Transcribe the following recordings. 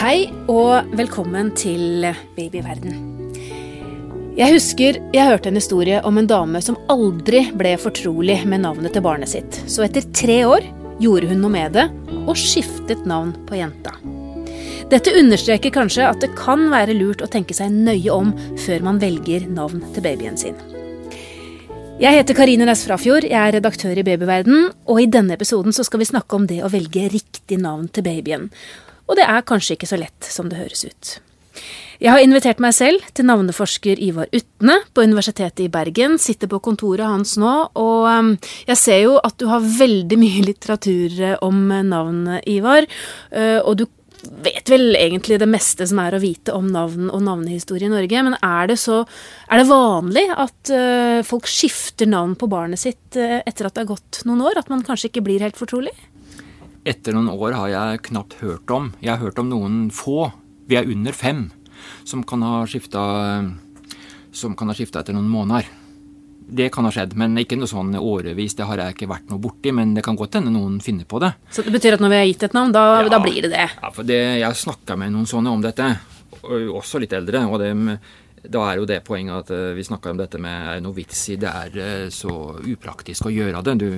Hei og velkommen til Babyverden. Jeg husker jeg hørte en historie om en dame som aldri ble fortrolig med navnet til barnet sitt. Så etter tre år gjorde hun noe med det, og skiftet navn på jenta. Dette understreker kanskje at det kan være lurt å tenke seg nøye om før man velger navn til babyen sin. Jeg heter Karine Næss Frafjord, jeg er redaktør i Babyverden, og i denne episoden skal vi snakke om det å velge riktig navn til babyen. Og det er kanskje ikke så lett som det høres ut. Jeg har invitert meg selv til navneforsker Ivar Utne på Universitetet i Bergen. Sitter på kontoret hans nå, og um, jeg ser jo at du har veldig mye litteratur eh, om navn, Ivar. Eh, og du vet vel egentlig det meste som er å vite om navn og navnehistorie i Norge. Men er det, så, er det vanlig at uh, folk skifter navn på barnet sitt etter at det har gått noen år? At man kanskje ikke blir helt fortrolig? Etter noen år har jeg knapt hørt om. Jeg har hørt om noen få, vi er under fem, som kan ha skifta etter noen måneder. Det kan ha skjedd, men ikke noe sånn årevis. Det har jeg ikke vært noe borti, men det kan godt hende noen finner på det. Så det betyr at når vi har gitt et navn, da, ja, da blir det det? Ja, for det, jeg snakka med noen sånne om dette, også litt eldre. og det da er jo det poenget at eh, vi snakka om dette med noe vits i det er eh, så upraktisk å gjøre det. Du,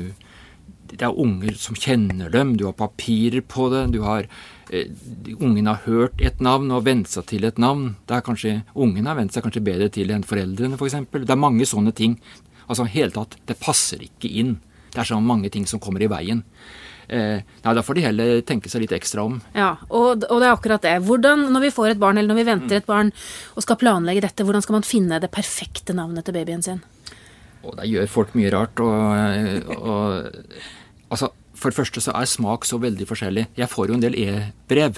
det er unger som kjenner dem, du har papirer på det, du har eh, Ungen har hørt et navn og vent seg til et navn. Det er kanskje, Ungen har vent seg kanskje bedre til enn foreldrene, f.eks. For eksempel. det er mange sånne ting. Altså hele tatt, det passer ikke inn. Det er så mange ting som kommer i veien. Eh, nei, Da får de heller tenke seg litt ekstra om. Ja, og, og, det er akkurat det. Hvordan, Når vi får et barn, eller når vi venter et barn og skal planlegge dette, hvordan skal man finne det perfekte navnet til babyen sin? Og Det gjør folk mye rart. og, og Altså, For det første så er smak så veldig forskjellig. Jeg får jo en del e-brev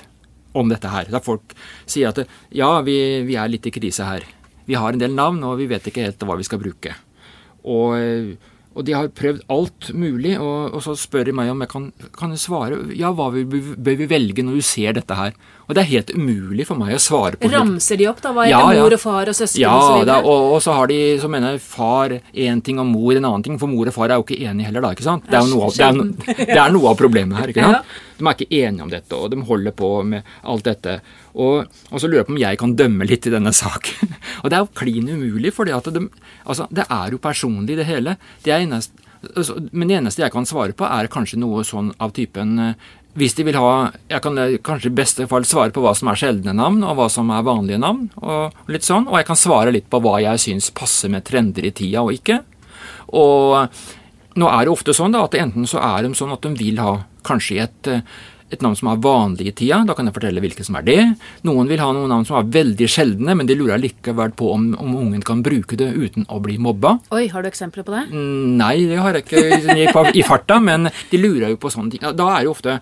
om dette her. Der folk sier at ja, vi, vi, er litt i krise her. Vi har en del navn, og vi vet ikke helt hva vi skal bruke. Og og de har prøvd alt mulig, og, og, så spør de meg om jeg kan, kan jeg svare. Ja, hva bør vi velge når du ser dette her? Og det er helt umulig for meg å svare på. Ramser de opp, da? Hva er ja, mor og far og søsken ja, videre? Ja, og, og, så har de, så mener jeg, far én ting og mor en annen ting. For mor og far er jo ikke enige heller, da. ikke sant? Det er, noe av, det er, det er noe av problemet her. ikke sant? De er ikke enige om dette, og de holder på med alt dette. Og, og, så lurer jeg på om jeg kan dømme litt i denne saken. og det er jo klin umulig, for de, altså, det er jo personlig, det hele. Det eneste, altså, men det eneste jeg kan svare på, er kanskje noe sånn av typen eh, hvis de vil ha Jeg kan eh, kanskje i beste fall svare på hva som er sjeldne navn, og hva som er vanlige navn, og litt sånn. Og jeg kan svare litt på hva jeg syns passer med trender i tida og ikke. Og nå er det ofte sånn da, at enten så er de sånn at de vil ha kanskje et eh, et navn som er vanlig i tida. Da kan jeg fortelle hvilke som er det. Noen vil ha noen navn som er veldig sjeldne, men de lurer likevel på om, om ungen kan bruke det uten å bli mobba. Oi, Har du eksempler på det? Mm, nei, det har jeg ikke i farta, men de lurer jo på sånne ting. Da er jo ofte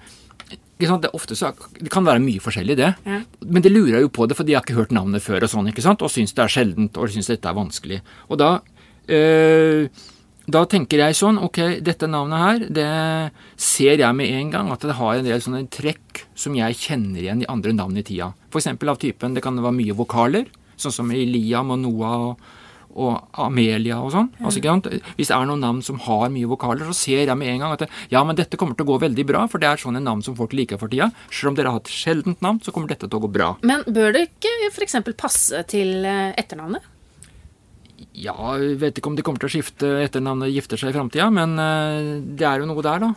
det, ofte så, det kan være mye forskjellig, det. Ja. Men de lurer jo på det, for de har ikke hørt navnet før og sånn, ikke sant? og syns det er sjeldent og syns dette er vanskelig. Og da øh, da tenker jeg sånn Ok, dette navnet her, det ser jeg med en gang at det har en del sånne trekk som jeg kjenner igjen i andre navn i tida. F.eks. av typen Det kan være mye vokaler, sånn som Liam og Noah og, og Amelia og sånn. Mm. Altså, Hvis det er noen navn som har mye vokaler, så ser jeg med en gang at det, ja, men dette kommer til å gå veldig bra, for det er sånne navn som folk liker for tida. Selv om dere har et sjeldent navn, så kommer dette til å gå bra. Men bør det ikke f.eks. passe til eh, etternavnet? Ja, vet ikke om de kommer til å skifte etternavnet gifter seg i framtida, men uh, det er jo noe der, da.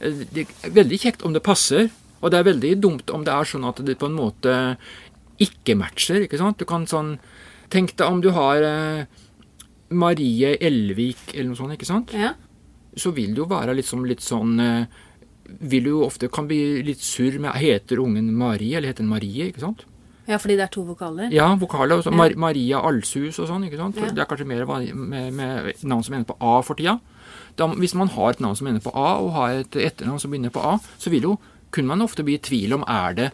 Eh, det er veldig kjekt om det passer, og det er veldig dumt om det er sånn at det på en måte ikke matcher. ikke sant? Du kan sånn Tenk deg om du har uh, Marie Elvik eller noe sånt, ikke sant? Ja. Så vil det jo være liksom litt sånn Vil du jo ofte kan bli litt surr med Heter ungen Marie, eller heter den Marie? ikke sant? Ja, fordi det er to vokaler? Ja, vokaler. Ja. Mar Maria Alshus og sånn. ikke sant? Ja. Det er kanskje mer med, med, navn som ender på A for tida. Da, hvis man har et navn som ender på A, og har et etternavn som begynner på A, så vil jo, kunne man ofte bli i tvil om er det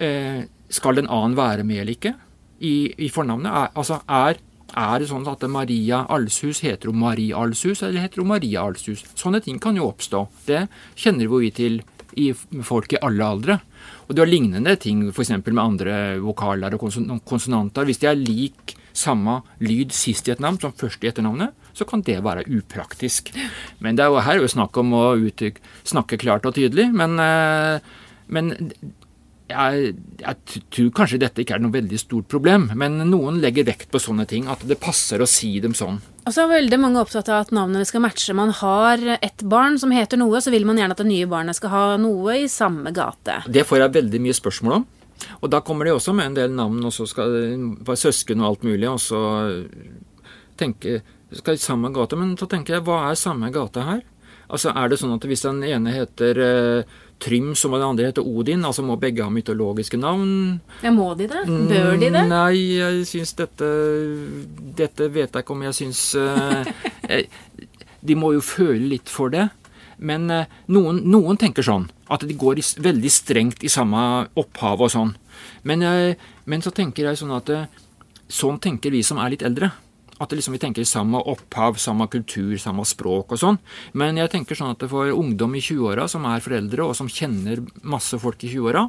eh, Skal den A-en være med eller ikke i, i fornavnet? Er, altså, er, er, det sånn at Maria Alshus heter hun Marie Alshus, eller heter hun Maria Alshus? Sånne ting kan jo oppstå. Det kjenner vi til i folk i alle aldre. Og du har lignende ting f.eks. med andre vokaler og konsonanter. Hvis de er lik samme lyd sist i et navn som først i etternavnet, så kan det være upraktisk. Men det er jo her er jo snakk om å uttrykke, snakke klart og tydelig. Men, eh, men jeg, jeg, tror kanskje dette ikke er noe veldig stort problem, men noen legger vekt på sånne ting. At det passer å si dem sånn. Og så er veldig mange opptatt av at navnene skal matche. Man har et barn som heter noe, så vil man gjerne at det nye barnet skal ha noe i samme gate. Det får jeg veldig mye spørsmål om. Og da kommer de også med en del navn, og så skal søsken og alt mulig, og så tenke skal i samme gate. Men så tenker jeg, hva er samme gate her? Altså, Er det sånn at hvis den ene heter uh, Trym, som den andre heter Odin, altså må begge ha mytologiske navn? Ja, Må de det? Bør de det? Nei, jeg syns dette Dette vet jeg ikke om jeg syns uh, De må jo føle litt for det. Men noen, noen, tenker sånn. At de går i, veldig strengt i samme opphav og sånn. Men, men så tenker jeg sånn at sånn tenker vi som er litt eldre. At liksom vi tenker samme opphav, samme kultur, samme språk og sånn. Men jeg tenker sånn at for ungdom i 20-åra som er foreldre, og som kjenner masse folk i 20-åra,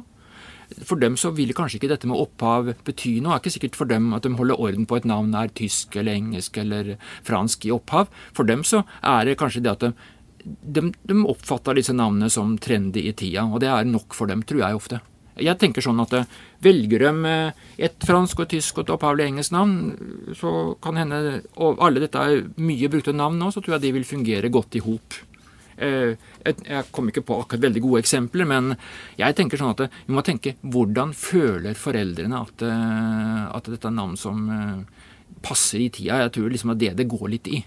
for dem så vil kanskje ikke dette med opphav bety noe. Det er ikke sikkert for dem at de holder orden på et navn er tysk eller engelsk eller fransk i opphav. For dem så er det kanskje det at de, de, de oppfatter disse navnene som trendy i tida, og det er nok for dem, tror jeg ofte. Jeg tenker sånn at eh, velger de et fransk og tysk og et opphavlig engelsk navn, så kan hende Og alle dette er mye brukte navn nå, så tror jeg de vil fungere godt i hop. Eh, jeg kommer ikke på akkurat veldig gode eksempler, men jeg tenker sånn at vi må tenke hvordan føler foreldrene at, eh, at dette er navn som passer i tida? Jeg tror liksom er det det går litt i.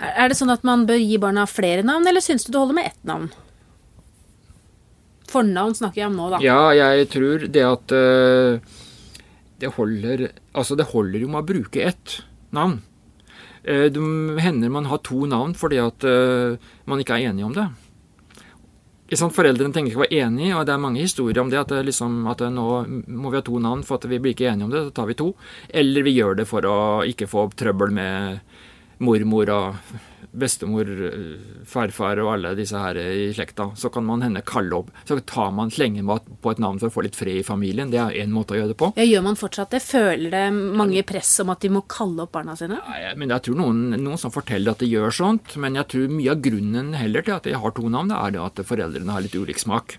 Er det sånn at man bør gi barna flere navn, eller syns du det holder med ett navn? Fornavn snakker jeg om nå, da. Ja, jeg tror det at uh, det holder Altså, det holder jo med å bruke ett navn. Uh, det hender man har to navn fordi at uh, man ikke er enige om det. Sånn, foreldrene tenker ikke å være enige, og det er mange historier om det. At, det liksom, at nå må vi ha to navn, for at vi blir ikke enige om det, så tar vi to. Eller vi gjør det for å ikke få trøbbel med mormor og bestemor, farfar og alle disse her i slekta, så kan man hende kalle opp. Så tar man slenger på et navn for å få litt fred i familien. Det er én måte å gjøre det på. Ja, Gjør man fortsatt det? Føler det mange press om at de må kalle opp barna sine? Ja, men Jeg tror noen, noen som forteller at de gjør sånt, men jeg tror mye av grunnen heller til at de har to navn, det er det at foreldrene har litt ulik smak.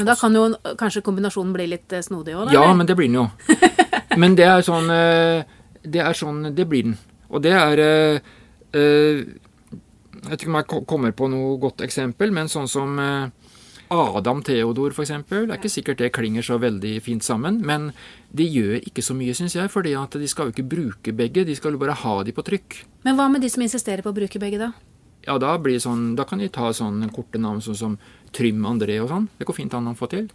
Men da kan jo kanskje kombinasjonen bli litt eh, snodig òg, da? Ja, men det blir den jo. Men det er sånn eh, Det er sånn Det blir den. Og det er eh, Eh, jeg vet ikke om jeg kommer på noe godt eksempel, men sånn som eh, Adam Theodor, f.eks. Det er ikke sikkert det klinger så veldig fint sammen, men de gjør ikke så mye, syns jeg. fordi at de skal jo ikke bruke begge, de skal jo bare ha de på trykk. Men hva med de som insisterer på å bruke begge, da? Ja, da, blir sånn, da kan de ta sånn korte navn sånn som Trym André og sånn. Det går fint an å få til.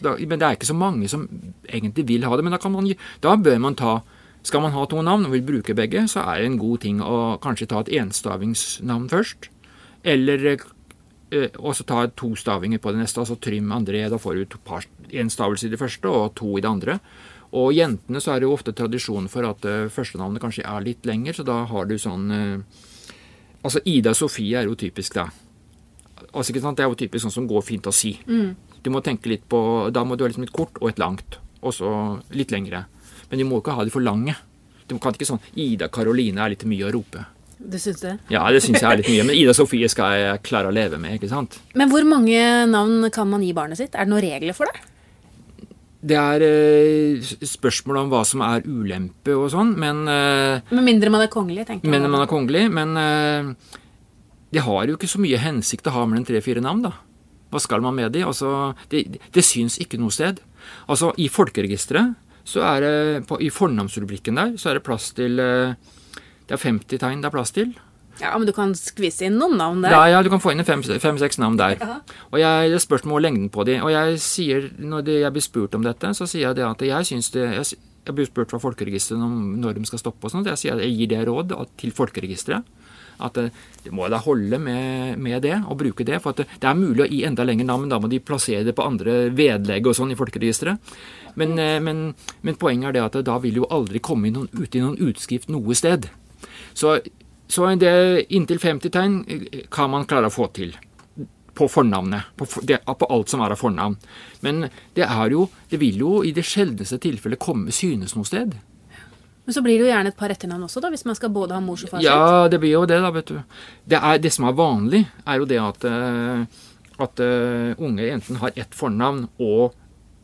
Da, men det er ikke så mange som egentlig vil ha det. Men da, kan man, da bør man ta skal man ha to navn og vil bruke begge, så er det en god ting å kanskje ta et enstavingsnavn først. Eller eh, også ta to stavinger på det neste, altså Trym André. Da får du én stavelse i det første og to i det andre. Og jentene så er det jo ofte tradisjon for at uh, førstenavnet kanskje er litt lenger, så da har du sånn uh, Altså Ida Sofie er jo typisk, da. Altså, ikke sant? Det er jo typisk sånn som går fint å si. Mm. Du må tenke litt på Da må du ha liksom et kort og et langt, og så litt lengre. Men de må ikke ha de for lange. De kan ikke sånn Ida Karoline er litt mye å rope. Du syns det? Ja, det syns jeg er litt mye. Men Ida Sofie skal jeg klare å leve med. ikke sant? Men hvor mange navn kan man gi barnet sitt? Er det noen regler for det? Det er eh, spørsmål om hva som er ulempe og sånn, men eh, Med mindre man er kongelig, tenker jeg. Mindre man er kongelig, men eh, de har jo ikke så mye hensikt å ha med en tre-fire navn, da. Hva skal man med de? Altså, det, det syns ikke noe sted. Altså, I folkeregisteret så er det på, I fornavnsrubrikken der så er det plass til eh, Det er 50 tegn det er plass til. Ja, Men du kan skvise inn noen navn der? Ja, ja du kan få inn fem-seks fem, navn der. Ja. Og jeg, Det spørs med lengden på de. Og jeg sier, når jeg blir spurt om dette, så sier jeg det at jeg syns det jeg, jeg blir spurt fra Folkeregisteret om når de skal stoppe og sånt. Jeg sier at jeg gir det råd til Folkeregisteret. At det, det må da holde med, med, det, og bruke det. For det, det, er mulig å gi enda lenger navn, men da må de plassere det på andre vedlegg og sånn i Folkeregisteret. Men, eh, men, men, poenget er det at da vil jo aldri komme noen, ut i noen utskrift noe sted. Så, så det, inntil 50 tegn eh, kan man klare å få til på fornavnet. På, det, på, alt som er av fornavn. Men det, er jo, det vil jo i det sjeldneste tilfellet komme synes noe sted. Men så blir det jo gjerne et par etternavn også, da, hvis man skal både ha mors og fars Ja, det blir jo det, da, vet du. Det, er, det som er vanlig, er jo det at, eh, at uh, unge enten har ett fornavn og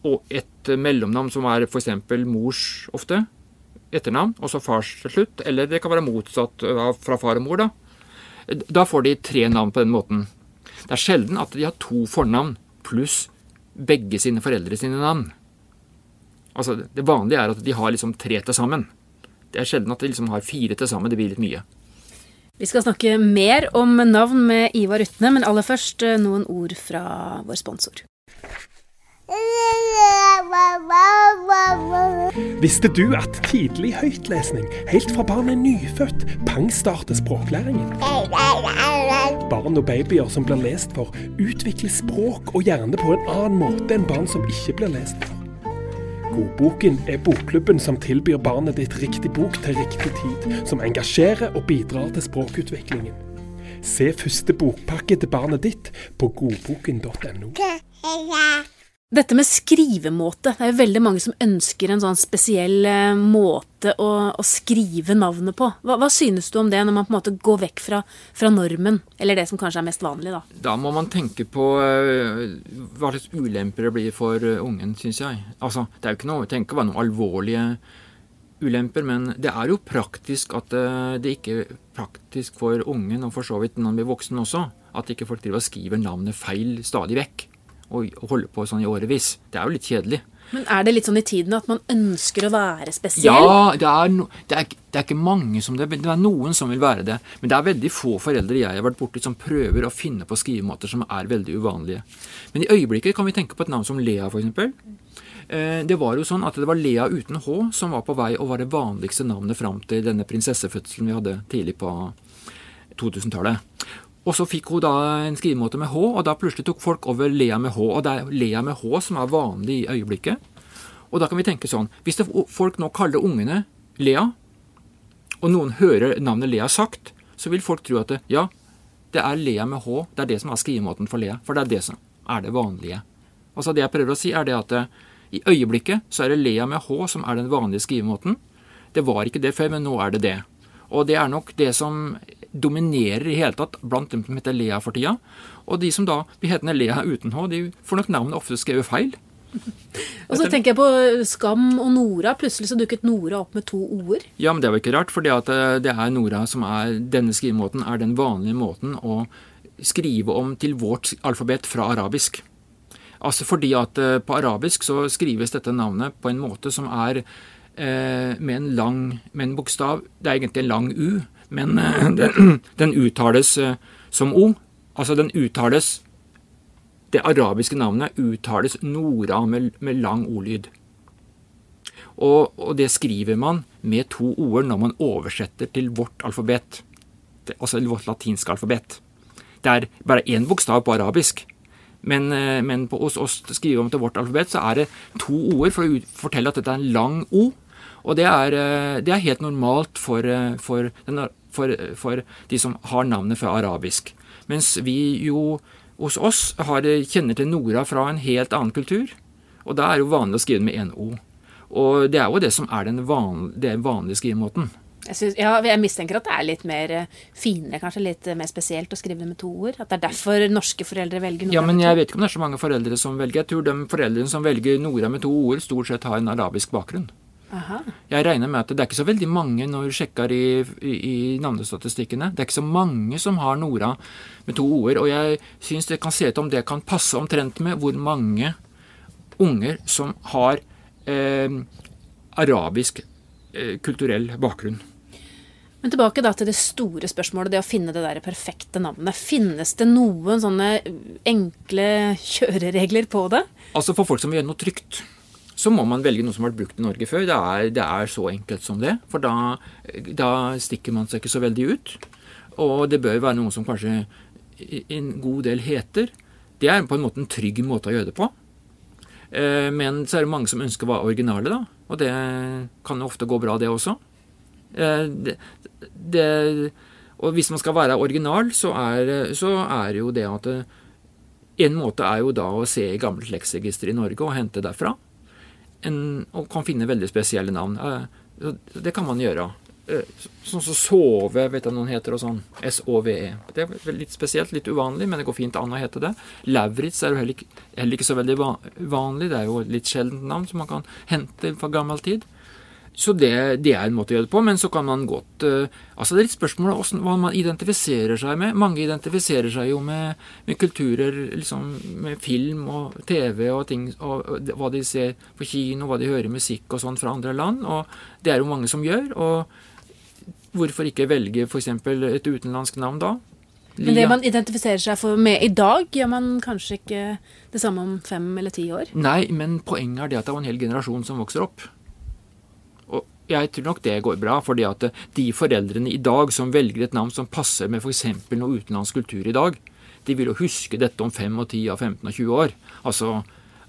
og et mellomnavn som er f.eks. mors ofte, etternavn, og så fars til slutt. Eller det kan være motsatt fra far og mor, da. Da får de tre navn på den måten. Det er sjelden at de har to fornavn pluss begge sine foreldre sine navn. Altså, Det vanlige er at de har liksom tre til sammen. Det er sjelden at de liksom har fire til sammen. Det blir litt mye. Vi skal snakke mer om navn med Ivar Utne, men aller først eh, noen ord fra vår sponsor. Visste du at tidlig høytlesning, helt fra barn er nyfødt, pangstarter språklæringen? Barn og babyer som blir lest for, utvikler språk og hjerne på en annen måte enn barn som ikke blir lest for. Godboken er bokklubben som tilbyr barnet ditt riktig bok til riktig tid, som engasjerer og bidrar til språkutviklingen. Se første bokpakke til barnet ditt på godboken.no. Dette med skrivemåte. Det er jo veldig mange som ønsker en sånn spesiell eh, måte å, å skrive navnet på. Hva, hva, synes du om det, når man på en måte går vekk fra, fra, normen? Eller det som kanskje er mest vanlig, da. Da må man tenke på uh, hva slags ulemper det blir for uh, ungen, syns jeg. Altså, det er jo ikke noe, å tenke på noen alvorlige ulemper, men det er jo praktisk at det ikke er praktisk for ungen, og for så vidt når han blir voksen også, at ikke folk driver og skriver navnet feil stadig vekk og holde på sånn i årevis. Det er jo litt kjedelig. Men er det litt sånn i tiden at man ønsker å være spesiell? Ja, det er, no, det er, det er ikke mange som det, det er noen som vil være det. Men det er veldig få foreldre jeg har vært borti som prøver å finne på skrivemåter som er veldig uvanlige. Men i øyeblikket kan vi tenke på et navn som Lea, f.eks. Eh, det var jo sånn at det var Lea uten H som var på vei og var det vanligste navnet fram til denne prinsessefødselen vi hadde tidlig på 2000-tallet. Og så fikk hun da en skrivemåte med H, og da plutselig tok folk over Lea med H. Og det er Lea med H som er vanlig i øyeblikket. Og da kan vi tenke sånn Hvis folk nå kaller ungene Lea, og noen hører navnet Lea sagt, så vil folk tro at det, ja, det er Lea med H. Det er det som er skrivemåten for Lea. For det er det som er det vanlige. Altså Det jeg prøver å si, er det at det, eh, i øyeblikket så er det Lea med H som er den vanlige skrivemåten. Det var ikke det før, men nå er det det. Og det er nok det som dominerer i hele tatt blant dem som heter Lea for tida. Og de som da blir hetende Lea uten H, de får nok navnet ofte skrevet feil. Og så tenker jeg på Skam og Nora. Plutselig så dukket Nora opp med to ord. Ja, men det var ikke rart, for eh, det er Nora som er Denne skrivemåten er den vanlige måten å skrive om til vårt alfabet fra arabisk. Altså fordi at eh, på arabisk så skrives dette navnet på en måte som er eh, med en lang med en bokstav Det er egentlig en lang U, men eh, den, den, uttales eh, som O. Altså den uttales Det arabiske navnet uttales Nora med, med lang ordlyd. Og, og, det skriver man med to ord når man oversetter til vårt alfabet. Altså vårt latinske alfabet. Det er bare én bokstav på arabisk. Men, eh, men på, oss, oss skriver om til vårt alfabet, så er det to ord for å fortelle at dette er en lang O. Og det er, eh, det er helt normalt for, eh, for, for, for, de som har navnet fra arabisk. Mens vi jo hos oss har, kjenner til Nora fra en helt annen kultur. Og da er det jo vanlig å skrive med én O. Og det er jo det som er den vanlige, den vanlige skrivemåten. Jeg, synes, ja, jeg, mistenker at det er litt mer eh, finere, kanskje litt mer spesielt å skrive det med to ord. At det er derfor norske foreldre velger Nora. Ja, men jeg vet ikke om det er så mange foreldre som velger. Jeg tror de foreldrene som velger Nora med to ord, stort sett har en arabisk bakgrunn. Aha. Jeg regner med at det er ikke så veldig mange når du sjekker i, i, i, navnestatistikkene. Det er ikke så mange som har Nora med to ord. Og jeg syns det kan se ut om det kan passe omtrent med hvor mange unger som har eh, arabisk eh, kulturell bakgrunn. Men tilbake da til det store spørsmålet, det å finne det der perfekte navnet. Finnes det noen sånne enkle kjøreregler på det? Altså For folk som vil gjøre noe trygt så må man velge noe som har vært brukt i Norge før. Det er, det er så enkelt som det. For da, da, stikker man seg ikke så veldig ut. Og det bør være noe som kanskje en god del heter. Det er på en måte en trygg måte å gjøre det på. Eh, men så er det mange som ønsker å være originale, da. Og det kan jo ofte gå bra, det også. Eh, det, det, og hvis man skal være original, så er, så er jo det at en måte er jo da å se i gamle leksregister i Norge og hente derfra en, og kan finne veldig spesielle navn. Det kan man gjøre. Eh, sånn som sove, vet jeg noen heter, og sånn. S-O-V-E. Det er litt spesielt, litt uvanlig, men det går fint an å hete det. Lauritz er jo heller heller ikke så veldig vanlig. Det er jo et litt sjeldent navn som man kan hente fra gammel tid. Så det, det, er en måte å gjøre det på, men så kan man godt uh, Altså Det er litt spørsmål om hva man identifiserer seg med. Mange identifiserer seg jo med, med kulturer, liksom med film og TV og ting, og, og hva de ser på kino, hva de hører musikk og sånn fra andre land. Og det er jo mange som gjør. og Hvorfor ikke velge f.eks. et utenlandsk navn da? Lia. Men det man identifiserer seg med i dag, gjør man kanskje ikke det samme om fem eller ti år? Nei, men poenget er det at det er en hel generasjon som vokser opp. Jeg tror nok det går bra, fordi at de foreldrene i dag som velger et navn som passer med f.eks. noe utenlandsk kultur i dag, de vil jo huske dette om 5 og 10 og 15 og 20 år. Altså,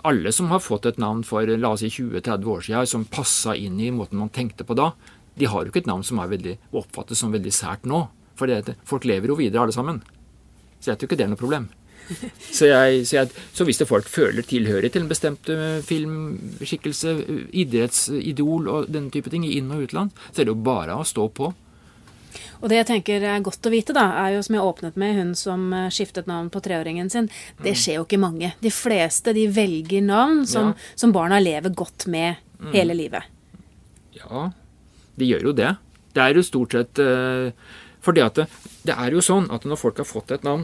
alle som har fått et navn for la oss si 20-30 år siden, som passa inn i måten man tenkte på da, de har jo ikke et navn som er veldig, oppfattes som veldig sært nå. For folk lever jo videre, alle sammen. Så jeg tror ikke det er noe problem. Så, jeg, så, jeg, så hvis det folk føler tilhørighet til en bestemt uh, filmskikkelse, uh, idrettsidol og denne type ting i inn- og utland, så er det jo bare å stå på. Og det jeg tenker er godt å vite, da, er jo som jeg åpnet med hun som uh, skiftet navn på treåringen sin. Det mm. skjer jo ikke mange. De fleste de velger navn som, ja. som barna lever godt med mm. hele livet. Ja, de gjør jo det. Det er jo stort sett For det, at det, det, er jo sånn at når folk har fått et navn,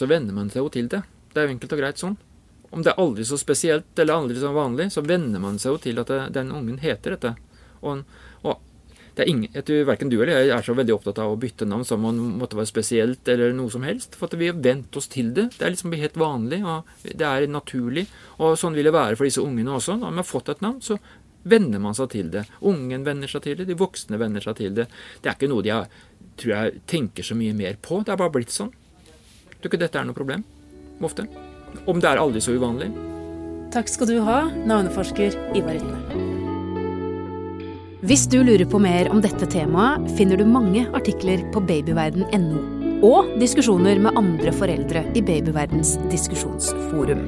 så venner man seg jo til det. Det er jo enkelt og greit sånn. Om det er aldri så spesielt eller aldri så vanlig, så venner man seg jo til at det, den ungen heter dette. Og, og det er ingen, jeg tror Verken du eller jeg er så veldig opptatt av å bytte navn som om det måtte være spesielt eller noe som helst. For at vi har vent oss til det. Det er liksom helt vanlig, og det er naturlig. Og sånn vil det være for disse ungene også. Når man har fått et navn, så venner man seg til det. Ungen venner seg til det, de voksne venner seg til det. Det er ikke noe de har, tror jeg tenker så mye mer på. Det er bare blitt sånn. Tror ikke dette er noe problem. Ofte. Om det er aldri så uvanlig. Takk skal du ha, navneforsker Ivar Rytne. Hvis du lurer på mer om dette temaet, finner du mange artikler på babyverden.no. Og diskusjoner med andre foreldre i Babyverdens diskusjonsforum.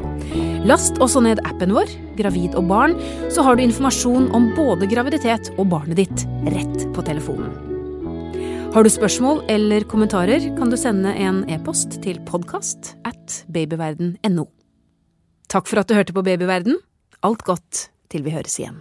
Last også ned appen vår, Gravid og barn, så har du informasjon om både graviditet og barnet ditt rett på telefonen. Har du spørsmål eller kommentarer, kan du sende en e-post til podkast at babyverden.no. Takk for at du hørte på Babyverden. Alt godt til vi høres igjen.